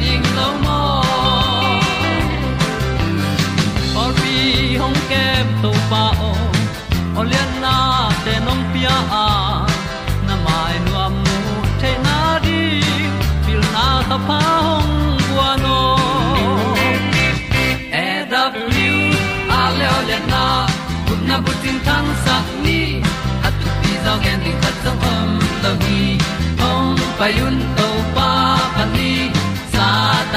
ding lo mo or bi hong kem to pa o olian na te nong pia. A na mai nu am mu te na di pil na ta pa hong bua no e da blue a le olian na kun na bu tin tan sa ni. At tu pi zo gen di khat zo om lo gi hong pai un to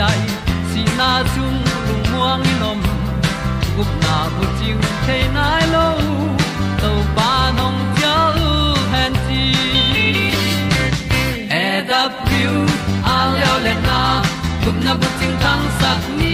ai, si na chung lu muang ni nom. Gup na bu chiu the nai lo to pa nong pia u han ti e da piu a leo le na. Gup na bu chiu tang sat ni.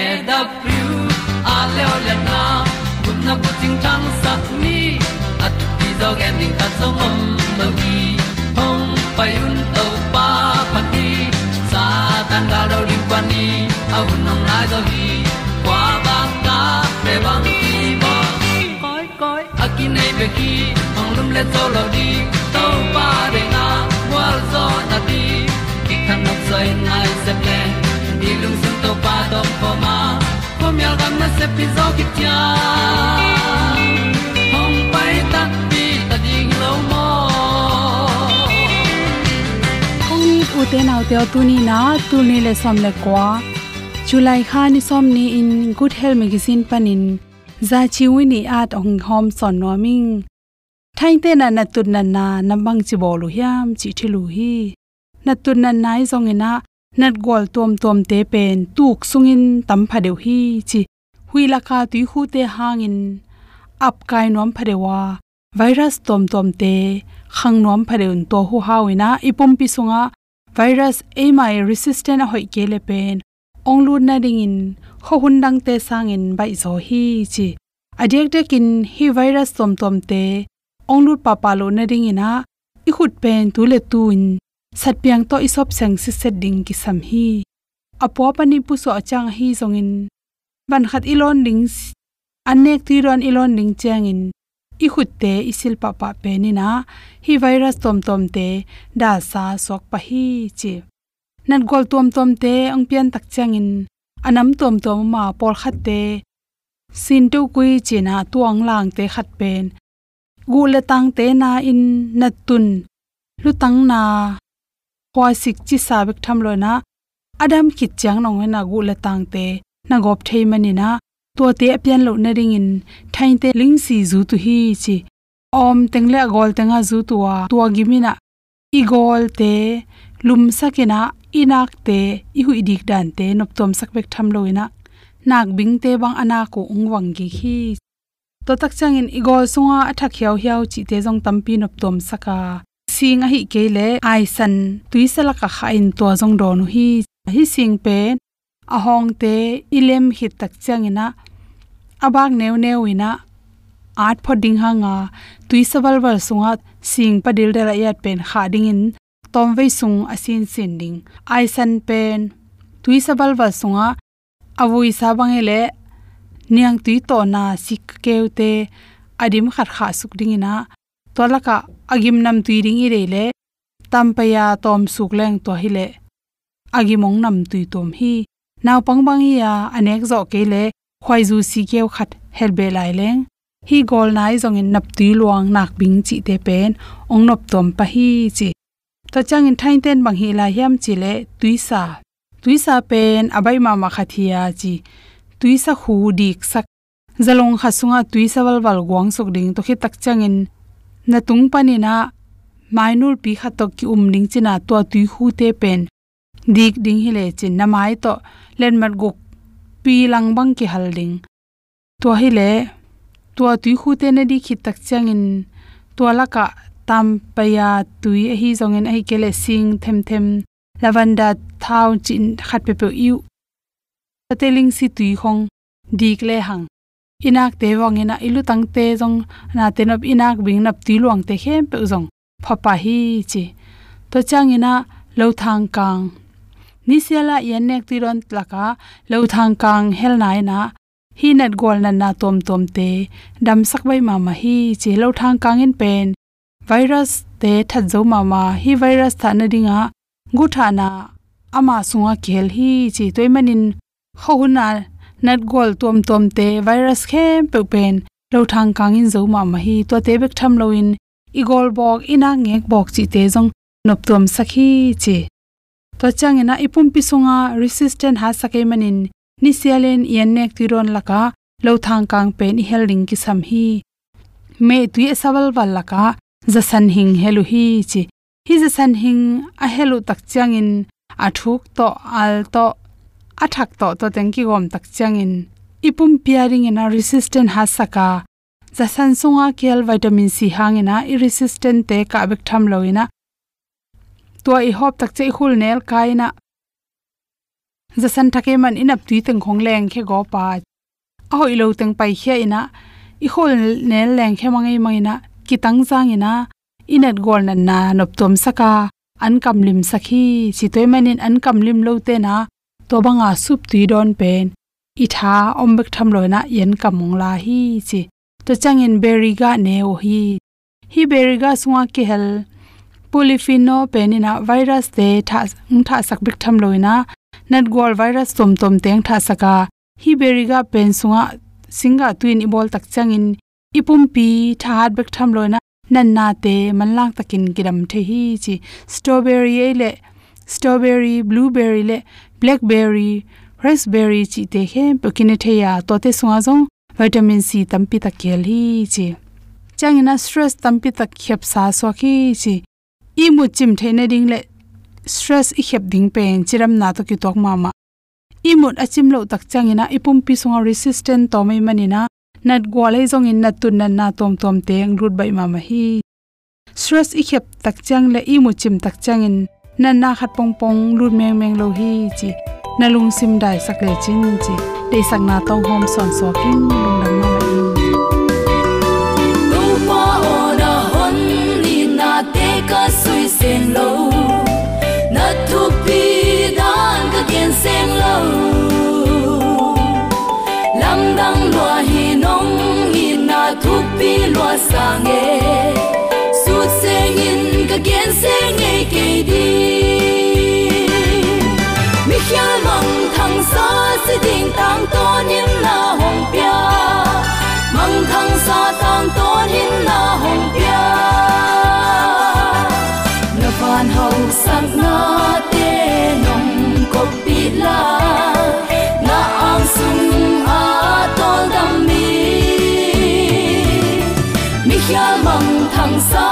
e da thru a le le na kun na ko ting tang sat ni at ti dog ending ta song om lo gi hong pai un to pa pa ti sa tan ga do ri pa ni au nong lai do gi kwa ba ta pe bang ki bo koi koi akin nei be ki ong lum le zo lo di to pa de na wa zo na di ki kan nok sai nai pa do po pom yal gam na se pi zo ki tia hong pai ta pi ta ding lo mo. Kong ni u te nau te tu ni na tu ni le som le kwa. July kha ni som ni in good health magazine panin. Za chi wi ni at ong hom son no ming. Thain te na na tut na na na bang chi bolu hiam, chi thilu hi. Na tut na nai zong ina nat gol tom tom te pen tuk sungin tam phadeu hi chi hui la kha tui hu te hangin ap kai nom phadewa virus tom tom te khang nom phadeun to hu hawina ipum pi sunga virus amai resistant a hoi ke le pen onglu na ding in ho hun dang te sang in bai zo hi chi adek dekin hi virus tom tom te onglu pa pa lo na ding ina i khut pen tu le tu in satpiang to isop seng si set ding ki sam hi. Apo pani pu so achang hi zongin. Ban khat ilon ding anek ti ron ilon ding changin. I khut te isil pa pa pe ni na, hi virus tom tom te, da sa sok pa hi chi. Nan gol tom tom te ang pian tak changin. Anam tom tom ma por khat te. Sin tu kui china tuang lang te khat pen. Gu le tang te na in, na tun. Lu tang na khwa sik chi sabik tham lo na adam khit chang nong na gu la tang te na gop thei mani na to te apian lo na ring in thain te ling si zu tu hi chi om tengle gol tenga zu tuwa tuwa gimina i gol te lum sakena inak te i hu idik dan te nop tom sak bek tham loina nak bing te bang ana ko ungwang gi hi to tak chang in igol sunga athak hiao hiao chi te jong tampi nop tom saka sing a hi ke le ai san tuisala ka kha in to jong do nu hi hi sing pe a hong te ilem hi tak chang ina abak neu neu ina art phoding hanga tuisawal wal sunga sing padil dela yat pen kha ding in tom ve sung asin sin ding ai san pen tuisawal wal sunga avui sa bangele niang tui to na sik keute adim khat kha suk ding ina tolaka agim nam tuiring ring ire tampaya tom sukleng to hile. Agimong nam tui tom hi naw pangbang ya anek zo kele khwai zu si keu khat helbe lai leng. Hi gol nai zong in nap tui luang nak bing chi te pen, ong nop tom pa hi chi. To chang in thain ten bang hi la hiam chi le tui sa. Tui sa pen abai ma ma khathia chi. Tui sa khu dik sak. Zalong khasunga tui sa wal wal gwang sok ding to khi tak chang in na tung pani na mainul pi khatok ki um ning china to tu hu te pen. Dik ding hi le chin na mai to len mat guk pi lang bang ki hal ding. To hi le to tu hu te ne di khit tak chang in to la ka tam pa ya tui hi zong en ai kele sing them them lavanda thau chin khat pe pe yu teling si tui hong. Dik le hang inak te wang ina ilu tang te jong na te nop inak bing nap ti luang te khem pe jong phapa hi chi. To chang ina lo thang kang. Ni sela yen nek ti ron tlaka lo thang kang hel nai na hi net gol na na tom tom te. Dam sak bai ma ma hi chi lo thang kang in pen. Virus te that zo ma ma. Hi virus tha na dinga. Gu tha na ama sunga khel hi chi toy manin. Khona nat gol tom tom te virus khem pe pen. Lo thang kang in zo ma ma hi to te bek tham lo in. Igol bok ina ngek bok chi te jong nop tom sakhi chi. To chang ina ipum pi sunga resistant ha sakai manin. Ni sialen yen nek ti ron laka lo thang kang pen i helding ki sam hi. Me tui e sawal wal laka za san hing helu hi chi. Hi za san hing, a helu tak chang in. Athuk to, al to athak to to tengki gom tak chang in ipum piaring ina resistant hasaka. Za sansunga kel vitamin c hangena i resistant te ka bek tham loina to i hop tak che khul nel kaina. Za san thake man inap tui teng khong leng khe go pa a hoi lo teng pai khe ina. I khol nel leng khe mangai mangina. Ki tang jang ina inet gol na na nop tom saka. An kam lim sakhi. Chi toy manin an kam lim lo te na to banga sup tui don pen. I tha om bek tham loina yen kamong la hi chi. To changin berry ga ne o hi. Hi berry ga sunga ke hel. Polypheno penina virus te tha tha sak bek tham loina nat gol virus tom tom teng tha saka. Hi berry ga pen sunga singa tuin ibol tak changin. Ipum pi tha hat bek tham loina nan na te man lang takin kiram the hi chi. Strawberry e le, strawberry, blueberry le blackberry, raspberry chi te khem pekine theya to te sunga jong vitamin c tampi ta kel hi chi. Changina stress tampi ta khep sa so khi chi. I mu chim theina ding le stress i khep ding pen chiram na to ki tok ma ma. I mut achim lo tak changina ipum pi sunga resistant to mai manina nat gwalai jong in nat tun na tom tom teng rut bai ma ma hi. Stress i khep tak chang le i mu chim tak changin nan na khat pong pong lut meng meng lo hi chi na lung sim dai sak le chin chi de sak na tong hom son so king lung dam ma ma in tu pa ona hon ni na te ka sui sen lo. na again sẽ ngày kể đi. Mi mong thăng xa sẽ tình tăng to nhưng là hồng bia mong thăng sa tang to nhưng là hồng bia nó phan hậu sang na tê nồng cốc bị la. Na ang sung a to đam mi. Mi khía mong thăng xa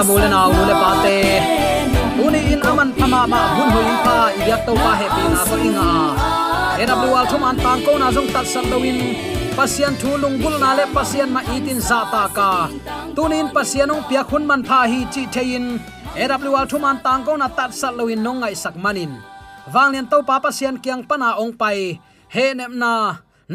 À. na sanga mule na u pa te uni in aman phama ma hun ho in pa i yak to pa he pi na ko inga ewl thum an tang ko na jong tat san doin pasian thu lung bul na le pasian ma itin za ta ka tunin pasianung pia khun man pha hi chi thein ewl thum an tang ko na tat sat loin nong ngai sak manin wanglian to pa pasian kyang pana ong pai. He nem na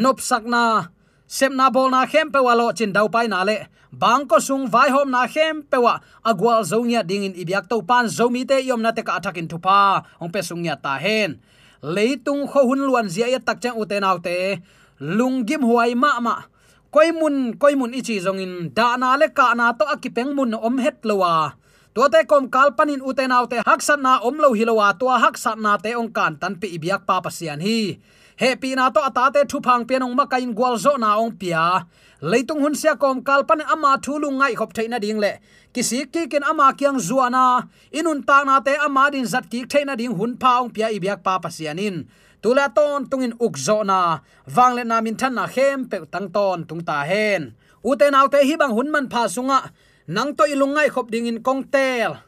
nop sak na. Sem na bol na khem pe walo chin dau pai na le bang ko sung vai hom na khem pewa agwal zonya dingin ibyak to pan zomi te yom na te ka athakin thupa. Ong pe sungya ta hen. Leitung kho hun luan zia ya tak chang uten autte lungim huai ma ma. Koimun koimun ichi zongin da na le ka na to akipeng mun om het lowa to te kom kalpanin uten autte haksan na om lo hilowa to haksan na te ong kan tan pi ibyak pa pasian hi he pi na to atate thu phang pe nong ma kain gwal zo na ong pia. Leitung hun sia kom kalpan ama thulu ngai khop theina ding le. Kisi ki ken ama kyang zuana inun ta na te ama din zat ki theina ding hun pha ong pia ibyak pa pasianin tula ton tungin ukzo na. Wangle na min than na hem pe tang ton tung ta hen. Ute naw te hi bang hun man pha sunga. Nang to ilungai khop ding in kong tel.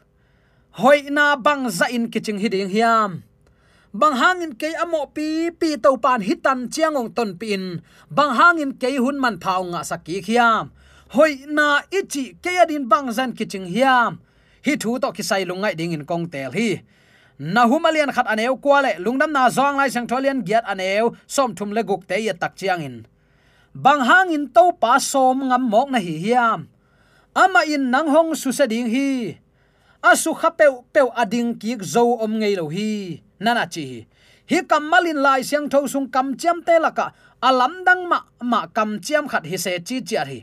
Hoi na bang za in kiching hiding hiam bang hangin ke amo pi pi to pan hitan chiangong ton pin. Bang hangin ke hun man phau nga saki khiam. Hoi na ichi ke adin bang zan kiching hiam. Hi thu to ki sai lungai ding in kong tel hi. Na humalian khat aneu kwale lungnam na zong lai sang tholian giat aneu, som thum le guk te ya tak chiang in. Bang hangin to pa som ngam mok na hi hiam. Ama in nang hong su se ding hi. Asu khapeu peu ading kik zo om ngei lo hi nana chi hi. Kamalin lai siang tho sung kam chiam te laka alam dang ma ma kam chiam khat hi se chi chi hi.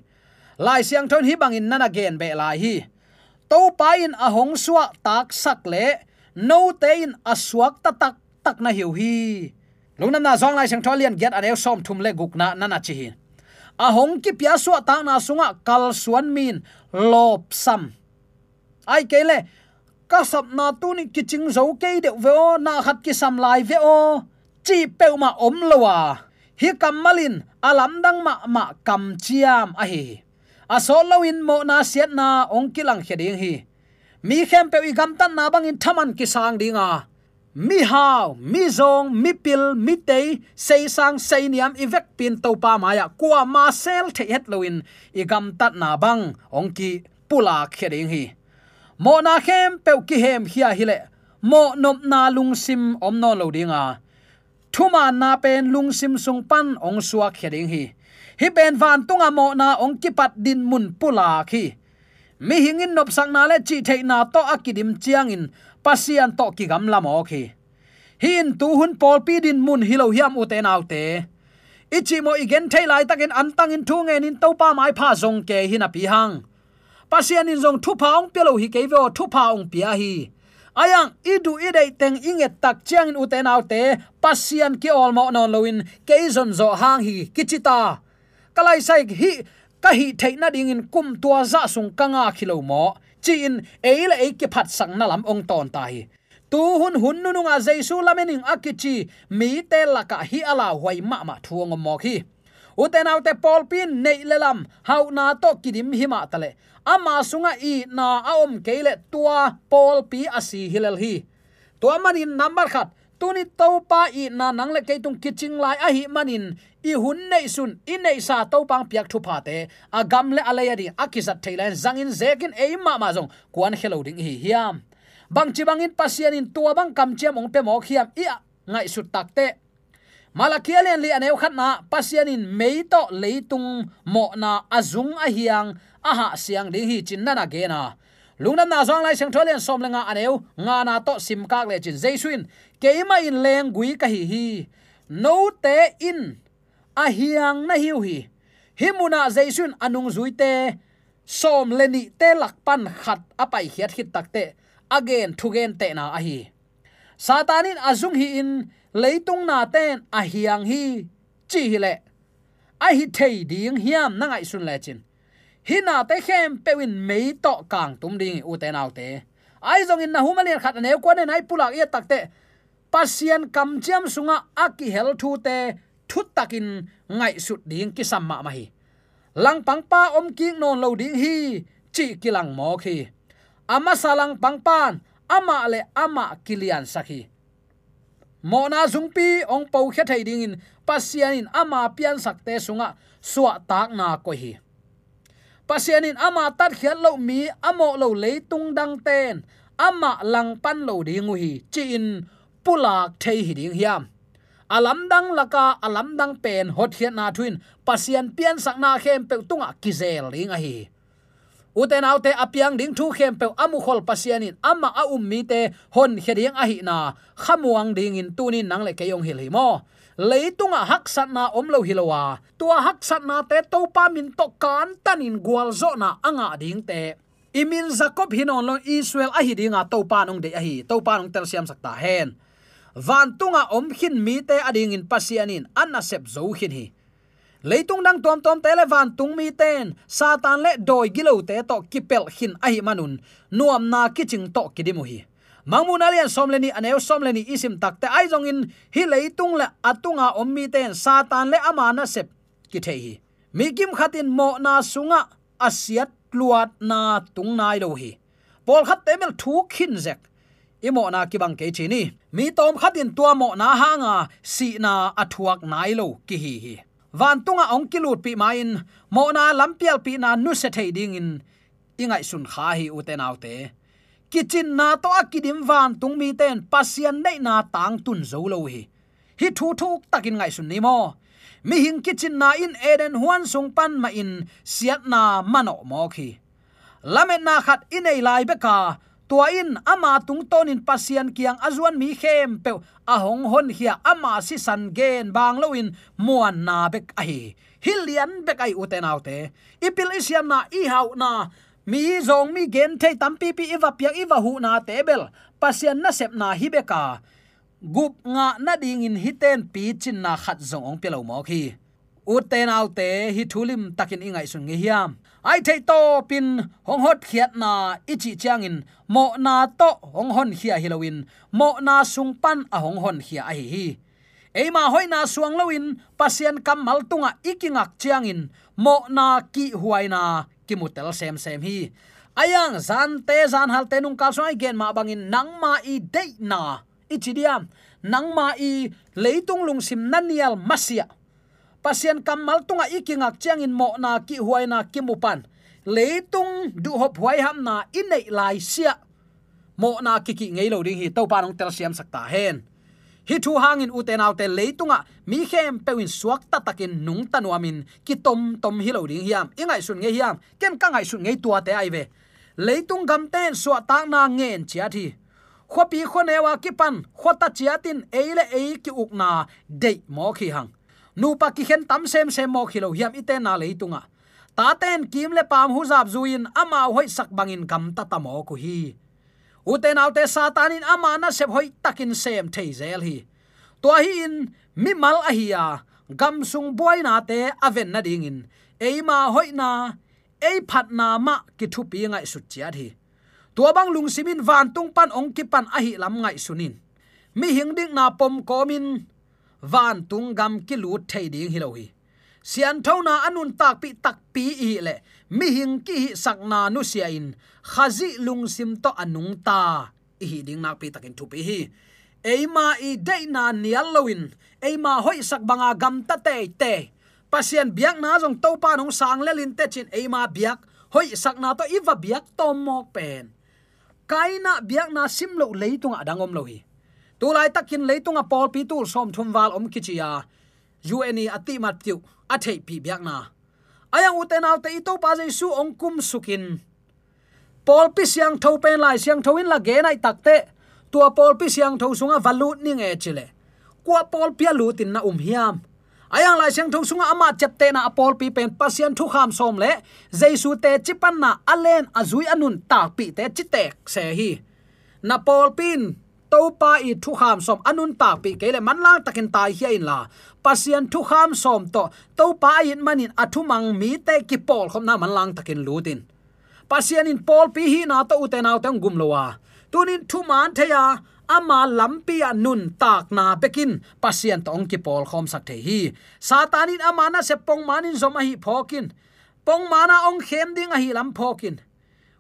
Lai siang thon hi bangin nana gen be lai hi. To pa in a hong suwa tak sak le. No te in aswak ta tak tak na hiu hi. Lungnam na zong lai siang tholian get anew som thum le guk na nana chi hi. A hong ki pya suwa ta na sunga kal suan min lop sam. Ai kele ka sap na tu ni kiching zo ke de ve o na khat ki sam lai ve o chi peuma om lowa hi kamalin alam dang ma ma kam chiam a hi. A so loin mo na siat na ong kilang heding hi. Mi khem pe i gam tan na bang in thaman ki sang dinga mi hao, mi zong, mi pil, mi te sei sang, sei niam ivek pin to pa maya kwa ma sel the het loin i gam tat na bang ong ki pula kheding hi mo na khem pe ki hem hia hile mo nop na lung sim, om no lo dinga thuma na pen lung sim sung pan, ong suak kheding hi. Hi pen van tunga mo na ong ki pat din mun pula khi. Mi hingin nop sang na le chi thei na to akidim chiang in pasian to ki gam lam o khi. Hin tu hun pol pi din mun hilo hiam uten te nau te. Ichi mo igen thei lai takin antang in thu ngen in to pa mai pha zong ke hina pi hang pasian in zong thu pa ong pelo hi ke vo thu pa ong pia hi. Ayang, idu ide teng inget tak chiang in uten autte, pasian ki olmo non loin ke zon zo hang hi kichita. Kalai sai hi, ka hi theina ding in kum tua za sung kanga khilo mo. Chi in, eile e ki phat sang na lam ong ton ta hi. Tu hun hun nu nga jaisu lamening akichi, mi te laka hi ala huai ma ma thuang mo khi uten autte polpin nei lelam hau na to kidim hima tale ama sunga i na aom keile tua polpi asi hilal hi tua manin number khat, tuni topa i na nangle keitung kiching lai a hi manin. I hun nei sun i nei sa topang piak thu pa a gamle alayadi alaya di thailand zangin zekin e ma ma jong kuan hello ding hi hiam. Bang chi bangin pasian in tua bang kam chem ong pe mok khiam i ngai su takte te malakialen li aneu khat na pasian meito leitung mo na azung a hiang aha siang ding hi chin na ge na. Lungnam na zong lai sang tholen som lenga aneu, nga na to sim kak le chin jaisuin keima in leng gui ka hi hi. No te in, a hiang na hiu hi. Himuna jaisun anung zuite som leni te lakpan khat apai hiat hit takte again thugen te na a hi. Satanin azung hi in leitung na ten, a hiang hi, chi hi le. A hi thei ding hiam na ngai sun le chin. Hina te khem pewin mei to kang tum ding u te nau te. Ai zong in na humalian khat ne ko ne nai pulak ye takte pasian kam chiam sunga aki hel thu te, thut takin ngai sut ding ki samma ma hi. Lang pang pa om ki non lo ding hi, chi kilang mo khi ama salang pang pan, ama le ama kilian sakhi mo na zungpi ong pau khe thai ding in, pasian in ama pian sakte sunga suwa tak na ko hi. Pasianin ama tat khiat lo mi, amo lo tung dang ten, ama lang pan lo ding hi, chi in pulak thei hi ding hiam. Alam dang laka alam dang pen, hot hiat na thuin, pasian pian sak na khem pe tunga kizel ring a hi uten autte apiang ding thu khem pe amu khol pasianin ama a um mi te hon kheding a hi na. Khamuang ding in tunin nang le keyong hil hi mo. Leitunga hak sat na om lo hilowa tua hak sat na te to pa min to kan tanin gwal zo na anga ding te. Imin jacob hinon lo israel a hi dinga to pa nong de a hi to pa nong tel siam sakta hen. Van tunga om khin mi te ading in pasianin anna sep zo khin hi leitung dang tom tom te le van tung mi ten satan le doi gilo te to kipel hin ahi manun nuam na kiching to kidimu hi mangmun alian somleni aneu à somleni isim takte ai jong in. Hi leitung le atunga à ommi à ten satan le amana sep ki thei hi mi kim khatin mo na sunga asiat luat na tung nai lo hi pol khat temel thu khin zek imo na ki bang ke chini mi tom khatin tua mo na hanga si na athuak nai lo ki hi hi van tunga ong kilut pi main mo na lampial pi na nu se thei ding in. Ingai sun kha hi uten autte kitchen na to akidim van tung mi ten pasian nei na tang tun zo lo hi. Hi thu thuk takin ngai sun ni mo. Mi hing kitchen na in, eden huan sung pan ma in, siat na mano mo khi lamet na khat in ei lai beka tua in ama tung ton in pasian kiang azuan mi khem pe ahong hon hia ama si san gen bang loin muan na bek ai hilian bek ai uten autte. Ipil isiam na i hau na. Mi zong mi gen thei tampi pi iwa pia iwa hu na tebel pasian na sep na hibeka gup nga na ding in hiten pi chin na khat zong ong pelo mo khi uten autte hi thulim takin ingai sun nge hiam ai thei to pin hong hot khiat na ichi changin mo na to hong hon khia hilowin mo na sung pan a hong hon khia a hi hi. Eima hoina suang loin pasien kamal tunga ikingak chiangin, mo na ki huaina kimutel sem sem hi. Ayang zan te zan hal te nung kal so gen ma bangin, nang ma i de na. Ichidiam nang ma i leitung lung sim nanial masia pasien kamal tunga ikingak chiangin mo na ki huaina kimupan. Leitung du hop huai ham na inei lai sia. Mo na kiki ngei lo ding hi to pa nong tel siam sakta hen. Hi thu hangin uten autte leitunga mi khem pewin suak ta takin nung tanuamin ki tom tom hi lo ding hiam. Ingai sun nge hiam ken ka ngai sun nge tua te ai ve. Leitung gam ten suwa ta na ngen chia thi. Khopi khonewa ki pan khota chiatin eile e ki ukna dei mo khi hang nupa ki khen tam sem sem mo khilo hiam ite na leitunga ta ten kim le pam hu zap zuin, ama hoi sak bangin kam ta ta mo ku hi. Uten autte satanin amana sep hoi takin sem thei zel hi. To hi in, mi mal a hiya gam sung boy na te aven na ding in. Eima hoi na, ei phat na ma ki thu pi ngai su chia hi. Tua bang lung simin van tung pan ong ki pan a hi lam ngai sunin. Mi hing ding na pom komin van tung gam ki lu thei ding hi lo hi. Sian thona anun tak pi tak pi i le. Mi hing ki hi sakna nu sia in khazi lung sim to anung ta. Hi ding nak pi takin thu pi hi. Eima i de na nial loin eima hoi sak banga gam ta te te. Pasien biak na jong to pa nong sang le lin te chin. Eima biak hoi sak na to iwa biak to mok pen. Kaina biak na sim lo leitung adangom lo hi tu lai takin leitunga pol pi tu som thum wal om kichia uni ati mat tiu, a thei pi biak na. Ayang uten au te ito pa jai su ong kum sukin. Pol pi siang tho pen lai, siang tho in la ge nai takte tua pol pi siang tho sunga valut ni nge chile. Kwa pol pi lu tin na um hiam. Ayang lai siang tho sunga ama chapte na pol pi pen pasian thu kham som le. Jaisu te chipan na alen azui anun ta pi te chitek se hi. Na pol pin to pa i thu kham som anun ta pi kele man lang takin tai hi in la. Pasian thu kham som to to pa in manin athu mang mi te ki pol khom na man lang takin lutin pasian in pol pi hi na to uten out tang gum lowa tunin thu man theya ama lampi nun tak na pekin. Pasian tong ki pol khom sak the hi. Satanin amana se pong manin zoma hi phokin. Pong mana ong khem ding a hi lam phokin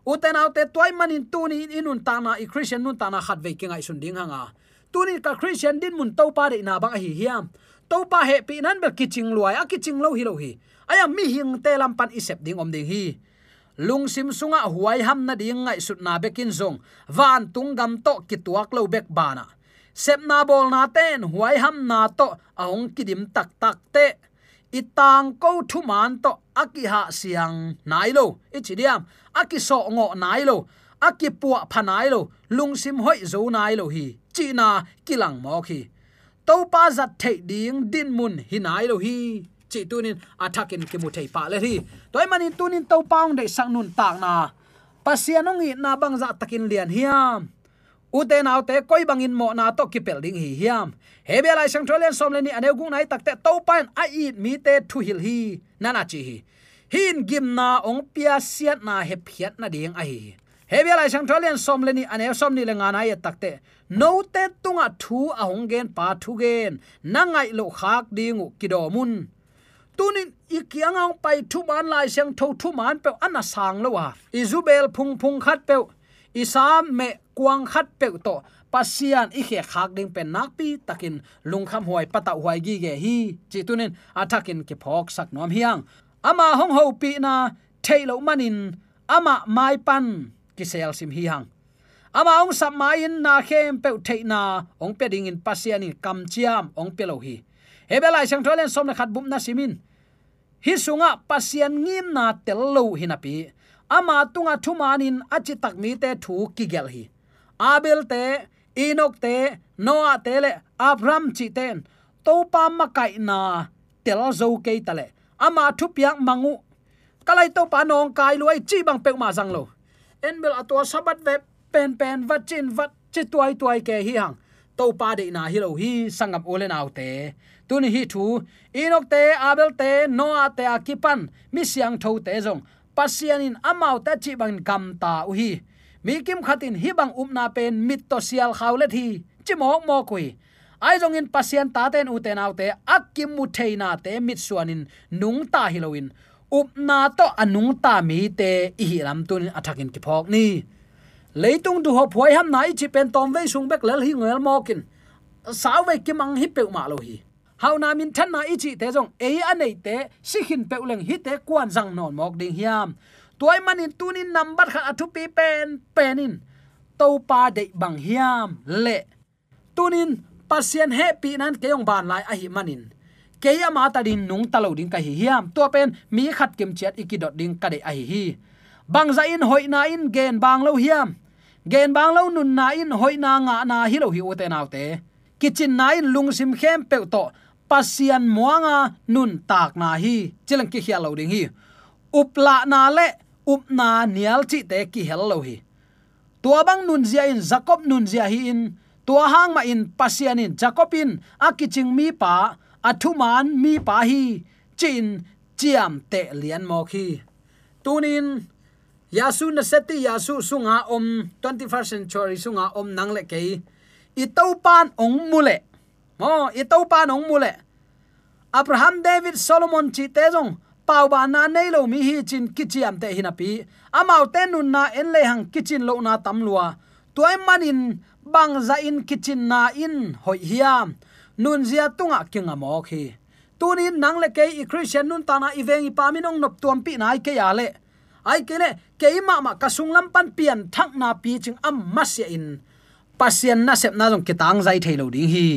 uten autte toy manin tuni inun ta na i christian nun ta na khat ve kinga isun ding hanga. Tuni ka christian din mun to pa de na bang hi hiam to pa he pi nan bel kiching luai a kiching lo hi lo hi aya mi hing te lam pan isep ding om ding hi. Lung sim sunga huai ham na ding ngai sut na bekin zong. Van tung gam to kituak lo bek bana. Sep na bol na ten, huai ham na to ahong kidim tak tak te itang ko thu man to aki ha siang nai lo. Ichidiam aki so ngo nai lo. Aki puwa phanai lo. Lungsim hoi zo nai lo hi. China kilang mo khi. To pa zat thei ding din mun hinai lo hi. Chi tunin athakin ki mu thei pa le hi. Toy manin tunin to paung de sang nun tak na. Pasianong i na bang za takin lian hiam ute nau te koi bangin mo na to ki pel ding hi hiam. Hebe lai sang tholen som le ni ane gung nai takte to pan a i mi te thu hil hi. Nana chi hi. Hin gim na ong pia siat na he phiat na ding a hi. Hebe lai sang tholen som le ni ane som ni le nga na ye takte no te tunga thu a hong gen pa thu gen. Na ngai lo khak dingu kidomun tunin ikiang ang pai thu man lai sang tho thu man pe ana sang lo wa. Izubel phung phung khat pe isam me kuang khat pe to. Pasian i khe khak ding pen nak pi, takin lungkham huai pata huai gi ge hi. Chi tunin athakin ke phok sak nom hiang. Ama hong ho pi na thailo manin, ama mai pan, ki sel sim hi hang ama ong sap mai in na khem pe theina ong pe ding in pasian in kam chiam, ong pe lo hi. Hebelai sang tholen som na khat bum na simin hi sunga pasian ngim na tel lo hinapi ama tunga thumanin achi takmi te thu ki gel hi abel te inok te Noah te le, abram chi ten to pa ma kai na tel zo ke tale ama thu piang mangu. Kalai to pa nong kai luai chi bang pe ma jang lo. En bel atwa sabat ve, pen pen vat chin vat chi tuai tuai ke hi hang. To pa de na hi lo hi sangam ole naw te. Tun hi thu inok te, abel te Noah te akipan, mi siang tho te jong pasianin amau ta chi bang kam ta u hi mi kim khatin hi bang um upna pen, mit to sial khawle thi. Chimok mo kui. Ai jong in pasien ta ten uten autte akim mu theina te, mit suanin nung ta hiloin upna um to anung ta mi te, i hi lam tun athakin ki phok ni. Leitung du ho phoi ham nai chi pen tom ve sung bek lel hi ngel mokin saw ve ki mang hi pe ma lo hi. Hau na min than na ichi te jong e anei te, si hin pe uleng hi te kwan jang non mok ding hiam toy manin tunin number kha athu pi pen penin to pa de bang hiam, le. Tunin pasien happy nan keong ban lai a hi manin keya ma ta din nung talo ding ka hi hiam. To pen, mi khat kim chet ikidot ding ka de a hi hi. Bang za in, hoi na in, gen bang lo hiam. Gen bang lo nun na in, hoi na nga na hi lo hi o te naw te. Kitchen na in, lung sim khem pe to. Pasian muanga nun tak na hi. Chilang ki hialo ding hi. Upla na le up na nial chi te ki hello hi. Tua bang nun zia in jacob nun zia hi in, tua hang ma in pasian in jacobin akiching mi pa athuman mi pa hi, chin chiam te lian mo khi tunin yasu na seti yasu sunga om 21st century sunga om nang le ke itopan pan ong mule mo itopan pan ong mule abraham, david, solomon chi te jong pau ba na nei lo mi hi chin kichiam te hinapi amau te nun na en le hang kichin lo na tam lua. Tuai manin bang za in kichin na in hoi hiam. Nun zia tunga kinga mo khi tuni nang le ke i christian nun ta na iveng i paminong nop tuam pi nai ke ya le. Ai ke le, ke ma ma kasung lam pan pian thak na pi ching am masya in. Pasien na sep na jong kitang zai thailo ding hi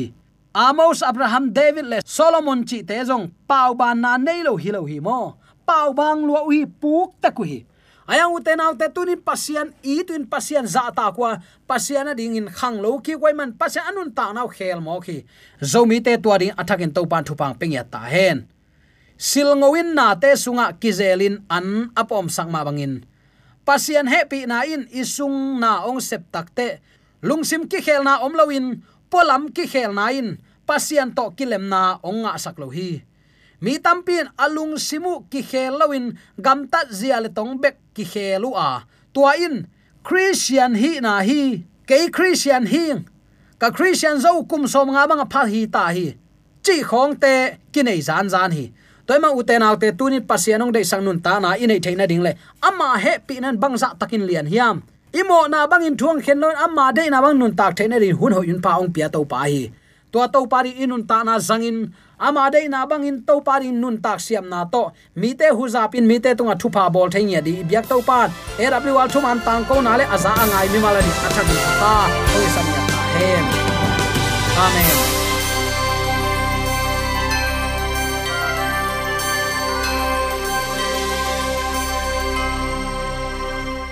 amos, abraham, david le solomon chi te jong pau ban na nei lo hi lo hi mo pau bang lo hi puk dạ ta ku hi ayang uten au te tunin pasian i tuin pasian za ta kwa pasian a ding in khang lo ki wai man, pasian anun ta nau khel mo khi. Zomi te tua ding athakin to pan thupang peng ya ta hen. Sil ngowin na te sunga kizelin an apom sangma bangin pasian happy na in, isung na ong sep takte lungsim ki khel na om lowin polam ki khel na in pasian to kilem na onga saklo hi. Mi tampin alung simu ki khel lawin gamta zia le tong bek ki khelu a. Tua in, christian hi na hi ke christian hi ka christian zo kum som nga bang phal hi ta hi. Chi khong te ki nei zan zan hi. Toy ma u te te tu pasianong de sang nun ta na, inei theina ding le. Ama he pinan bangza takin lian hiam imo na bangin thuang khen lon amma de na bang nun tak thene rin hun ho yun pa ong pia to pa hi. To to pari inun ta na zangin ama de na bangin to pari nun tak siam na to. Mi te hu za pin, mi te tunga thu pa bol theng ya di biak to pan w wal thum an tang ko na le aza angai mi mala ni acha ni ta. Oi sam ya ta hem. Amen.